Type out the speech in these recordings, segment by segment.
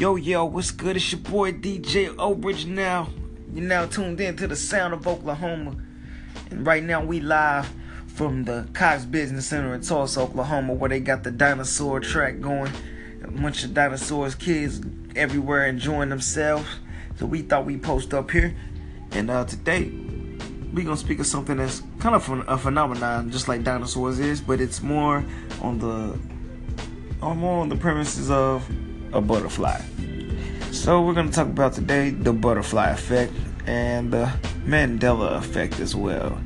Yo, yo, what's good? It's your boy DJ Original now. You're now tuned in to the sound of Oklahoma. And right now we live from the Cox Business Center in Tulsa, Oklahoma, where they got the dinosaur track going. A bunch of dinosaurs, kids everywhere enjoying themselves. So we thought we'd post up here. And uh, today, we gonna speak of something that's kind of a phenomenon, just like dinosaurs is, but it's more on the more on the premises of a butterfly. So we're gonna talk about today the butterfly effect and the Mandela effect as well.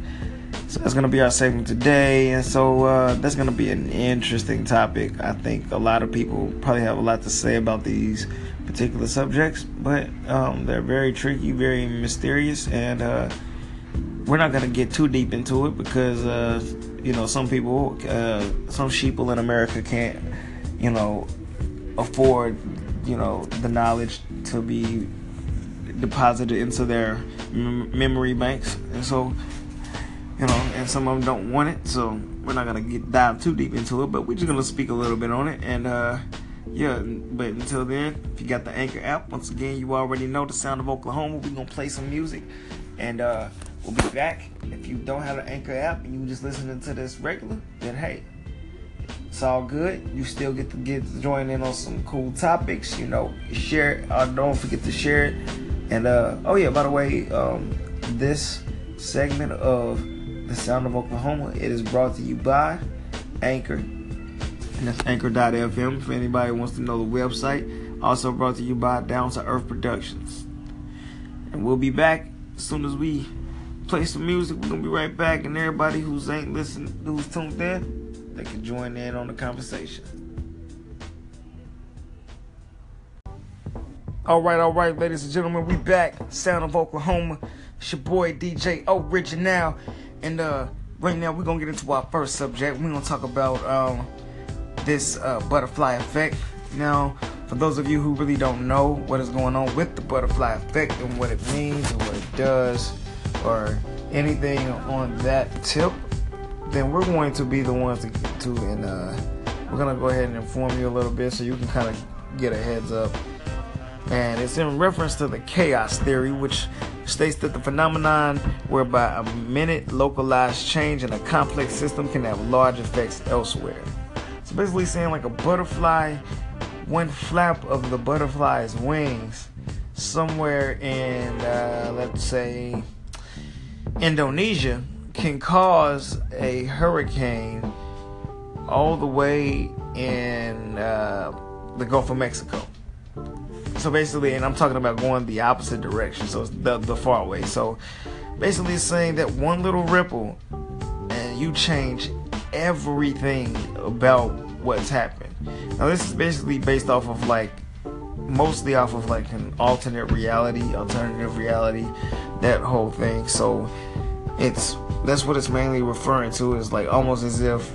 So that's gonna be our segment today, and so uh, that's gonna be an interesting topic. I think a lot of people probably have a lot to say about these particular subjects, but um, they're very tricky, very mysterious, and uh, we're not gonna get too deep into it because uh, you know some people, uh, some sheeple in America can't, you know, afford, you know, the knowledge to be deposited into their memory banks, and so you know, and some of them don't want it. So we're not gonna get dive too deep into it, but we're just gonna speak a little bit on it. And uh, yeah, but until then, if you got the Anchor app, once again, you already know the sound of Oklahoma. We're gonna play some music, and uh, we'll be back. If you don't have the Anchor app and you just listening to this regular, then hey, it's all good. You still get to get to join in on some cool topics. You know, share it. Uh, don't forget to share it. And uh, oh yeah, by the way, um, this segment of the Sound of Oklahoma. It is brought to you by Anchor. And that's anchor.fm if anybody wants to know the website. Also brought to you by Down to Earth Productions. And we'll be back as soon as we play some music. We're gonna be right back, and everybody who's ain't listening, who's tuned in, they can join in on the conversation. All right, all right, ladies and gentlemen, we back. Sound of Oklahoma. It's your boy DJ Original. And uh, right now we're gonna get into our first subject. We're gonna talk about um, this uh, butterfly effect. Now, for those of you who really don't know what is going on with the butterfly effect and what it means and what it does, or anything on that tip, then we're going to be the ones to, to and uh, we're gonna go ahead and inform you a little bit so you can kind of get a heads up. And it's in reference to the chaos theory, which states that the phenomenon whereby a minute localized change in a complex system can have large effects elsewhere. So basically saying like a butterfly, one flap of the butterfly's wings somewhere in uh, let's say Indonesia can cause a hurricane all the way in uh, the Gulf of Mexico so basically, and I'm talking about going the opposite direction, so it's the, the far way. So basically, saying that one little ripple, and you change everything about what's happened. Now, this is basically based off of like, mostly off of like an alternate reality, alternative reality, that whole thing. So it's that's what it's mainly referring to is like almost as if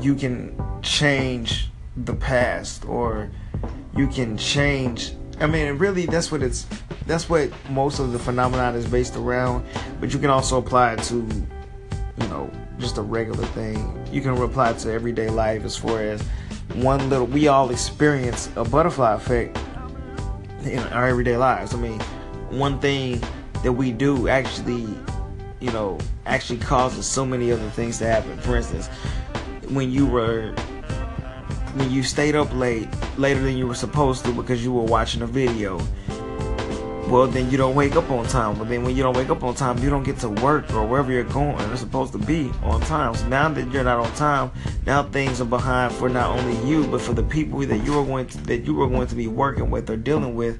you can change the past or you can change I mean, really, that's what it's. That's what most of the phenomenon is based around. But you can also apply it to, you know, just a regular thing. You can apply it to everyday life as far as one little. We all experience a butterfly effect in our everyday lives. I mean, one thing that we do actually, you know, actually causes so many other things to happen. For instance, when you were when you stayed up late, later than you were supposed to because you were watching a video, well, then you don't wake up on time. But then when you don't wake up on time, you don't get to work or wherever you're going. You're supposed to be on time. So now that you're not on time, now things are behind for not only you, but for the people that you are going to that you are going to be working with or dealing with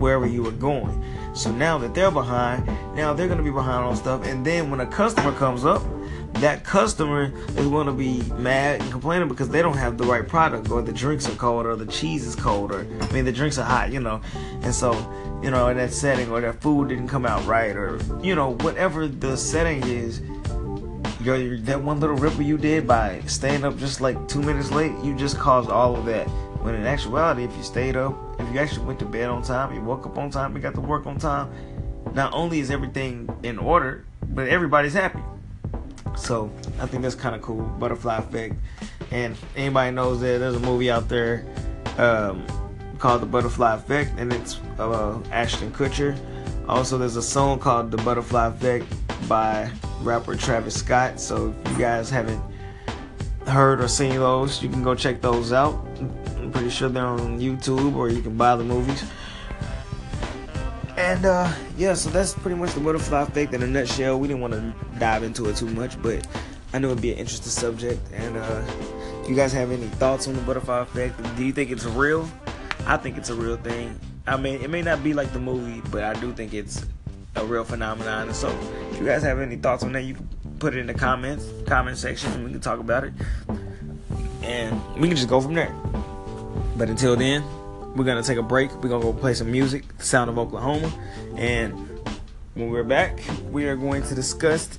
wherever you were going. So now that they're behind, now they're going to be behind on stuff. And then when a customer comes up, that customer is going to be mad and complaining because they don't have the right product or the drinks are cold or the cheese is cold or I mean the drinks are hot, you know. And so, you know, in that setting or their food didn't come out right or you know, whatever the setting is, your that one little ripple you did by staying up just like 2 minutes late, you just caused all of that. When in actuality, if you stayed up, if you actually went to bed on time, you woke up on time, you got to work on time, not only is everything in order, but everybody's happy. So I think that's kind of cool. Butterfly effect. And anybody knows that there's a movie out there um, called The Butterfly Effect, and it's uh, Ashton Kutcher. Also, there's a song called The Butterfly Effect by rapper Travis Scott. So if you guys haven't heard or seen those, you can go check those out. I'm pretty sure they're on YouTube or you can buy the movies. And uh, yeah, so that's pretty much the butterfly effect in a nutshell. We didn't want to dive into it too much, but I know it'd be an interesting subject. And uh, if you guys have any thoughts on the butterfly effect, do you think it's real? I think it's a real thing. I mean, it may not be like the movie, but I do think it's a real phenomenon. And so, if you guys have any thoughts on that, you can put it in the comments, comment section, and we can talk about it. And we can just go from there. But until then, we're gonna take a break. We're gonna go play some music, the sound of Oklahoma, and when we're back, we are going to discuss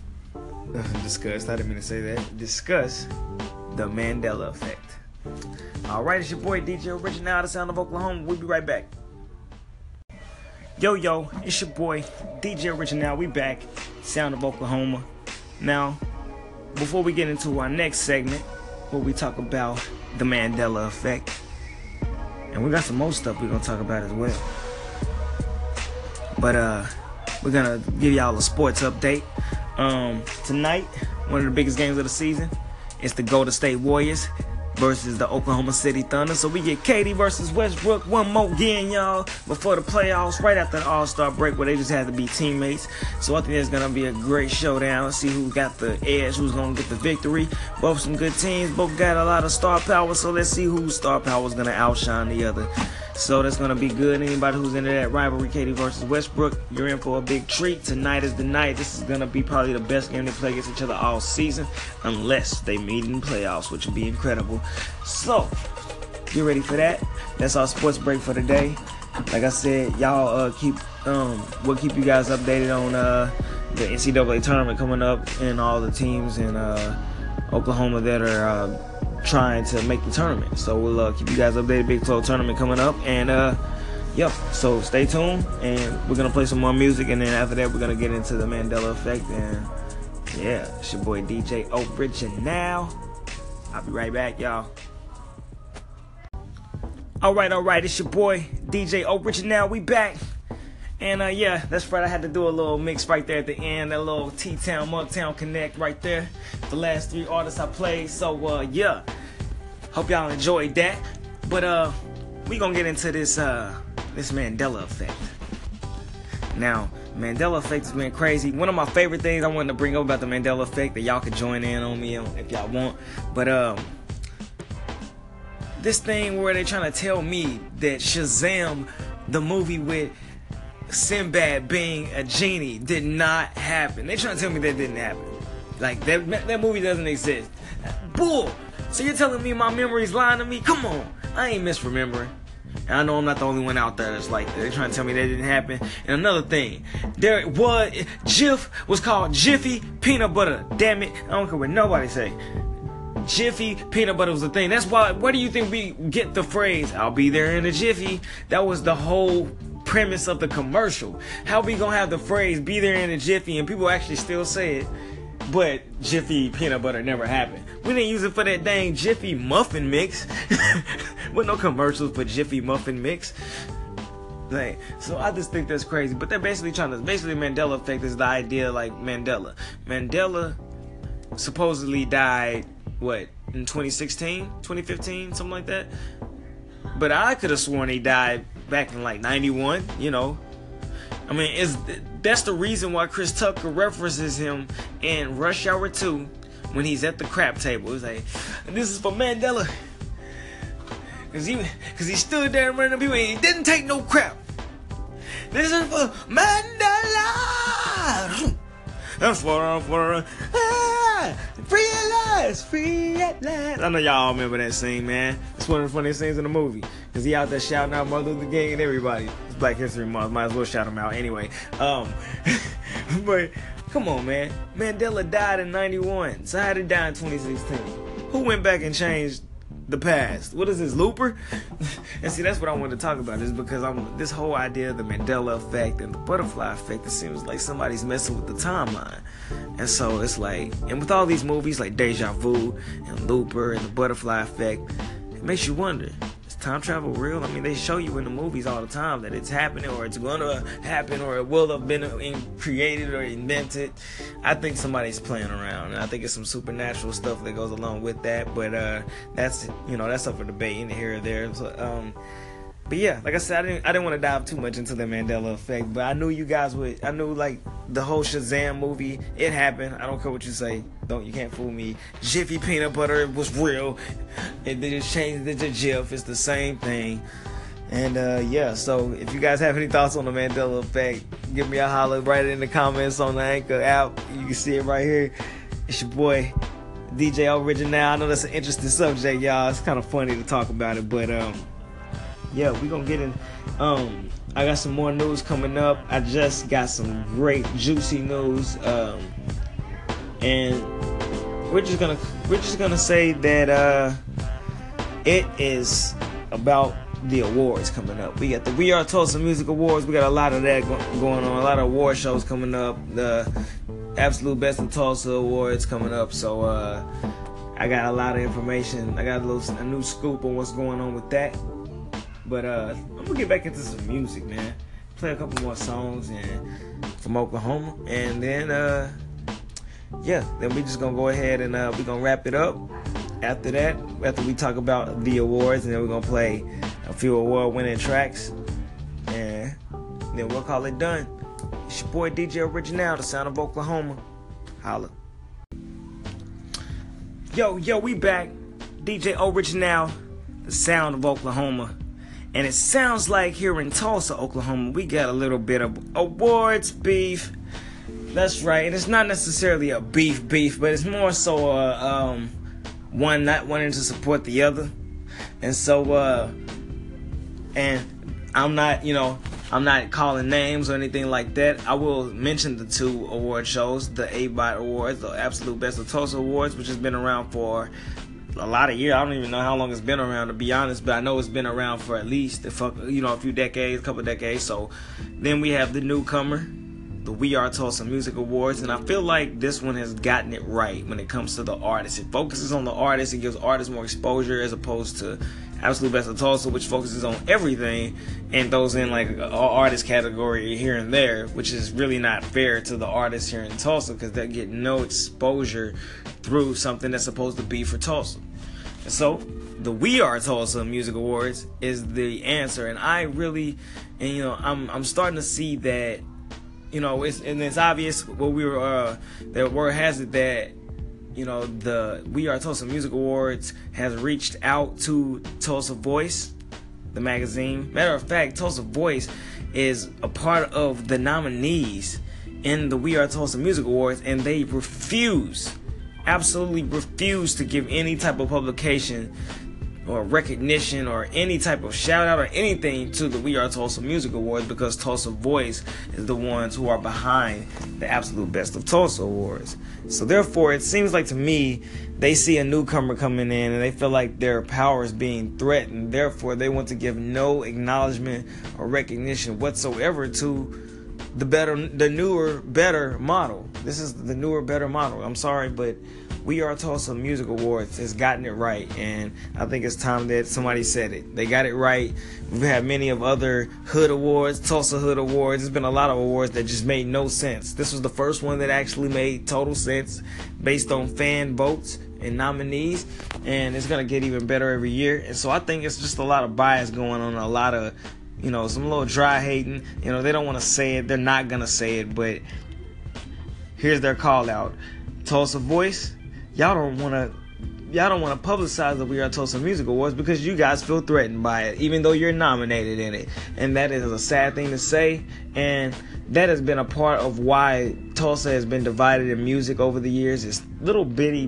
discuss. I didn't mean to say that. Discuss the Mandela effect. All right, it's your boy DJ Original, the sound of Oklahoma. We'll be right back. Yo, yo, it's your boy DJ Original. We back, sound of Oklahoma. Now, before we get into our next segment, where we talk about the Mandela effect, and we got some more stuff we're gonna talk about as well. But uh, we're gonna give y'all a sports update. Um, tonight, one of the biggest games of the season, is the Golden State Warriors versus the Oklahoma City Thunder. So we get KD versus Westbrook one more game, y'all, before the playoffs, right after the All Star break, where they just had to be teammates. So I think it's gonna be a great showdown. Let's see who got the edge, who's gonna get the victory. Both some good teams, both got a lot of star power. So let's see whose star power is gonna outshine the other. So that's gonna be good. Anybody who's into that rivalry, KD versus Westbrook, you're in for a big treat. Tonight is the night. This is gonna be probably the best game they play against each other all season, unless they meet in playoffs, which would be incredible. So get ready for that. That's our sports break for today. Like I said, y'all uh, keep um, we'll keep you guys updated on uh, the NCAA tournament coming up and all the teams in uh, Oklahoma that are. Trying to make the tournament. So we'll uh, keep you guys updated. Big Flow tournament coming up, and uh, yep. So stay tuned, and we're gonna play some more music, and then after that, we're gonna get into the Mandela effect, and yeah, it's your boy DJ Original. I'll be right back, y'all. All right, all right, it's your boy DJ Original. We back. And uh, yeah, that's right. I had to do a little mix right there at the end, that little T Town Motown Connect right there. The last three artists I played. So uh, yeah, hope y'all enjoyed that. But uh, we gonna get into this uh, this Mandela effect. Now, Mandela effect has been crazy. One of my favorite things I wanted to bring up about the Mandela effect that y'all could join in on me if y'all want. But um, this thing where they're trying to tell me that Shazam, the movie with Sinbad being a genie did not happen. They trying to tell me that didn't happen. Like that that movie doesn't exist. Bull. So you're telling me my memory's lying to me? Come on. I ain't misremembering. And I know I'm not the only one out there that's like that. They're trying to tell me that didn't happen. And another thing, there was Jif was called Jiffy Peanut Butter. Damn it. I don't care what nobody say. Jiffy peanut butter was the thing. That's why. Where do you think we get the phrase "I'll be there in a jiffy"? That was the whole premise of the commercial. How we gonna have the phrase "be there in a jiffy" and people actually still say it, but Jiffy peanut butter never happened. We didn't use it for that dang Jiffy muffin mix. With no commercials for Jiffy muffin mix. Like, so I just think that's crazy. But they're basically trying to basically Mandela effect is the idea like Mandela. Mandela supposedly died what in 2016, 2015, something like that. But I could have sworn he died back in like 91, you know. I mean, is that's the reason why Chris Tucker references him in Rush Hour 2 when he's at the crap table. He's like, this is for Mandela. Cause he, cause he stood there and ran people and he didn't take no crap. This is for Mandela. That's for, for free at last, free at last. I know y'all remember that scene, man. It's one of the funniest scenes in the movie. Cause he out there shouting out Martin Luther King and everybody. It's Black History Month. Might as well shout him out anyway. Um, but come on, man. Mandela died in '91. So how did he die in 2016? Who went back and changed the past. What is this, Looper? and see, that's what I want to talk about is because I'm this whole idea of the Mandela effect and the butterfly effect. It seems like somebody's messing with the timeline, and so it's like, and with all these movies like Deja Vu and Looper and the butterfly effect, it makes you wonder: is time travel real? I mean, they show you in the movies all the time that it's happening or it's gonna happen or it will have been created or invented. I think somebody's playing around, and I think it's some supernatural stuff that goes along with that. But uh, that's you know that's up for debate in here or there. So, um, but yeah, like I said, I didn't I didn't want to dive too much into the Mandela effect, but I knew you guys would. I knew like the whole Shazam movie, it happened. I don't care what you say. Don't you can't fool me. Jiffy peanut butter was real, and they just changed it to Jif. It's the same thing. And uh, yeah, so if you guys have any thoughts on the Mandela effect, give me a holler. Write it in the comments on the Anchor app. You can see it right here. It's your boy DJ Original. I know that's an interesting subject, y'all. It's kind of funny to talk about it, but um yeah, we gonna get in. Um, I got some more news coming up. I just got some great juicy news. Um, and we're just gonna we're just gonna say that uh, it is about the awards coming up. We got the We Are Tulsa Music Awards. We got a lot of that go- going on. A lot of award shows coming up. The Absolute Best of Tulsa Awards coming up. So uh, I got a lot of information. I got a little a new scoop on what's going on with that. But uh, I'm gonna get back into some music, man. Play a couple more songs and from Oklahoma, and then uh, yeah, then we just gonna go ahead and uh, we gonna wrap it up. After that, after we talk about the awards, and then we're gonna play a few award-winning tracks, and then we'll call it done. It's your boy DJ Original, the sound of Oklahoma. Holla. Yo, yo, we back. DJ Original, the sound of Oklahoma. And it sounds like here in Tulsa, Oklahoma, we got a little bit of awards beef. That's right. And it's not necessarily a beef beef, but it's more so uh, um, one not wanting to support the other. And so, uh, and I'm not, you know, I'm not calling names or anything like that. I will mention the two award shows, the ABOT Awards, the Absolute Best of Tulsa Awards, which has been around for a lot of years. I don't even know how long it's been around to be honest, but I know it's been around for at least a you know a few decades, a couple decades. So then we have the newcomer, the We Are Tulsa Music Awards, and I feel like this one has gotten it right when it comes to the artists. It focuses on the artists, it gives artists more exposure as opposed to Absolute Best of Tulsa, which focuses on everything and throws in like an artist category here and there, which is really not fair to the artists here in Tulsa because they get no exposure through something that's supposed to be for Tulsa. So, the We Are Tulsa Music Awards is the answer, and I really, and you know, I'm I'm starting to see that, you know, it's and it's obvious what we were uh, that word has it that you know, the We Are Tulsa Music Awards has reached out to Tulsa Voice, the magazine. Matter of fact, Tulsa Voice is a part of the nominees in the We Are Tulsa Music Awards, and they refuse, absolutely refuse to give any type of publication or recognition or any type of shout out or anything to the We Are Tulsa Music Awards because Tulsa Voice is the ones who are behind the absolute best of Tulsa Awards. So therefore, it seems like to me they see a newcomer coming in and they feel like their power is being threatened. Therefore, they want to give no acknowledgement or recognition whatsoever to the better, the newer, better model. This is the newer, better model. I'm sorry, but we Are Tulsa Music Awards has gotten it right, and I think it's time that somebody said it. They got it right. We've had many of other Hood Awards, Tulsa Hood Awards. There's been a lot of awards that just made no sense. This was the first one that actually made total sense based on fan votes and nominees, and it's gonna get even better every year. And so I think it's just a lot of bias going on, a lot of you know, some little dry hating. You know, they don't want to say it. They're not gonna say it, but here's their call out. Tulsa Voice, y'all don't want to y'all don't want to publicize that We Are Tulsa Music Awards because you guys feel threatened by it, even though you're nominated in it. And that is a sad thing to say. And that has been a part of why Tulsa has been divided in music over the years. It's little bitty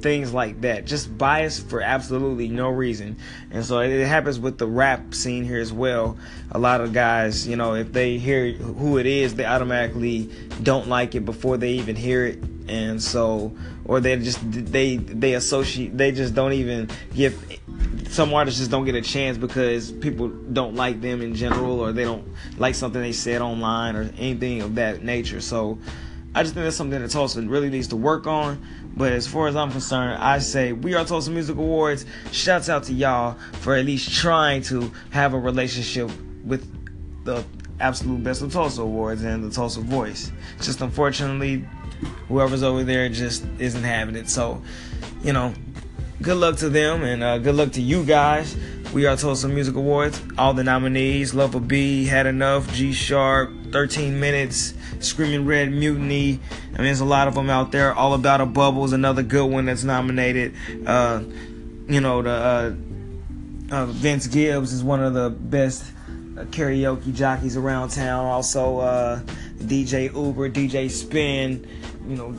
things like that, just bias for absolutely no reason. And so it happens with the rap scene here as well. A lot of guys, you know, if they hear who it is, they automatically don't like it before they even hear it and so or they just they they associate they just don't even give some artists just don't get a chance because people don't like them in general or they don't like something they said online or anything of that nature so I just think that's something that Tulsa really needs to work on. But as far as I'm concerned, I say we are Tulsa Music Awards. Shouts out to y'all for at least trying to have a relationship with the absolute best of Tulsa Awards and the Tulsa Voice. Just unfortunately, whoever's over there just isn't having it. So, you know, good luck to them and uh, good luck to you guys. We are Tulsa Music Awards. All the nominees: Lover B, Had Enough, G Sharp, 13 Minutes, Screaming Red Mutiny. I mean, there's a lot of them out there. All About a Bubble is another good one that's nominated. Uh, you know, the uh, uh, Vince Gibbs is one of the best uh, karaoke jockeys around town. Also, uh, DJ Uber, DJ Spin. You know,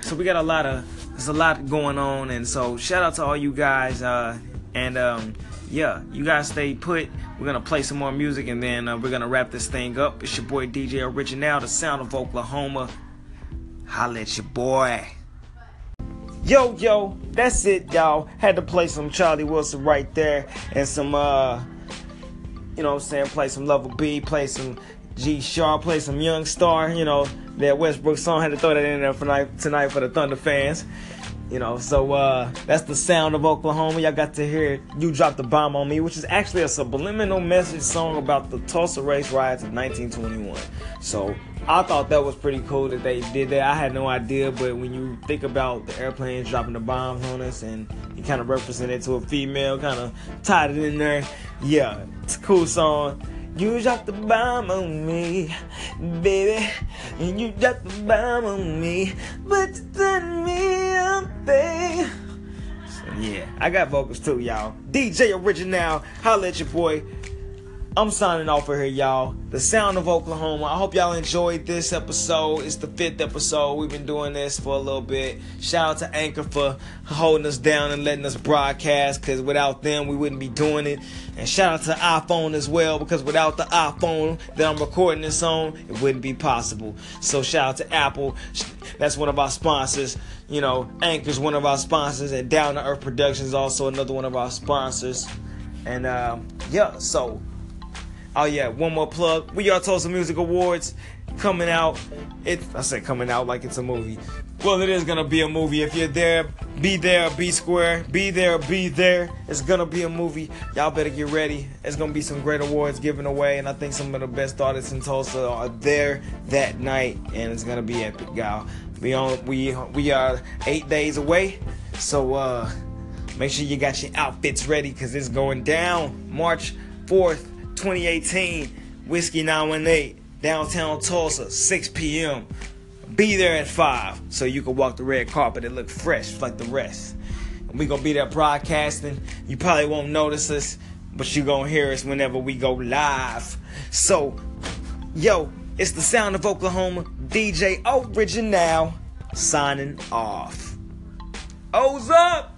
so we got a lot of there's a lot going on, and so shout out to all you guys. Uh, and um, yeah, you guys stay put. We're gonna play some more music, and then uh, we're gonna wrap this thing up. It's your boy DJ Original, the sound of Oklahoma. Holla at your boy. Yo, yo, that's it, y'all. Had to play some Charlie Wilson right there, and some uh you know what I'm saying, play some Lover B, play some G Sharp, play some Young Star, you know, that Westbrook song. Had to throw that in there for night, tonight for the Thunder fans. You know, so uh, that's the sound of Oklahoma. Y'all got to hear You Dropped the Bomb on Me, which is actually a subliminal message song about the Tulsa race riots of 1921. So I thought that was pretty cool that they did that. I had no idea, but when you think about the airplanes dropping the bombs on us and you kind of represent it to a female, kind of tied it in there, yeah, it's a cool song. You dropped the bomb on me, baby. And you dropped the bomb on me, but you turned me babe. So yeah, I got vocals too, y'all. DJ Original, holla at your boy. I'm signing off for here, y'all. The sound of Oklahoma. I hope y'all enjoyed this episode. It's the fifth episode. We've been doing this for a little bit. Shout out to Anchor for holding us down and letting us broadcast, because without them, we wouldn't be doing it. And shout out to iPhone as well, because without the iPhone that I'm recording this on, it wouldn't be possible. So shout out to Apple. That's one of our sponsors. You know, Anchor's one of our sponsors, and Down to Earth Productions also another one of our sponsors. And uh, yeah, so Oh yeah, one more plug. We are Tulsa Music Awards coming out. It I said coming out like it's a movie. Well, it is gonna be a movie. If you're there, be there, be square. Be there, be there. It's gonna be a movie. Y'all better get ready. It's gonna be some great awards given away, and I think some of the best artists in Tulsa are there that night, and it's gonna be epic, y'all. We on we we are eight days away, so uh, make sure you got your outfits ready because it's going down March 4th 2018, Whiskey 918, downtown Tulsa, 6 p.m. Be there at 5 so you can walk the red carpet and look fresh like the rest. We gonna be there broadcasting. You probably won't notice us, but you gonna hear us whenever we go live. So, yo, it's the sound of Oklahoma, DJ Original, signing off. O's up!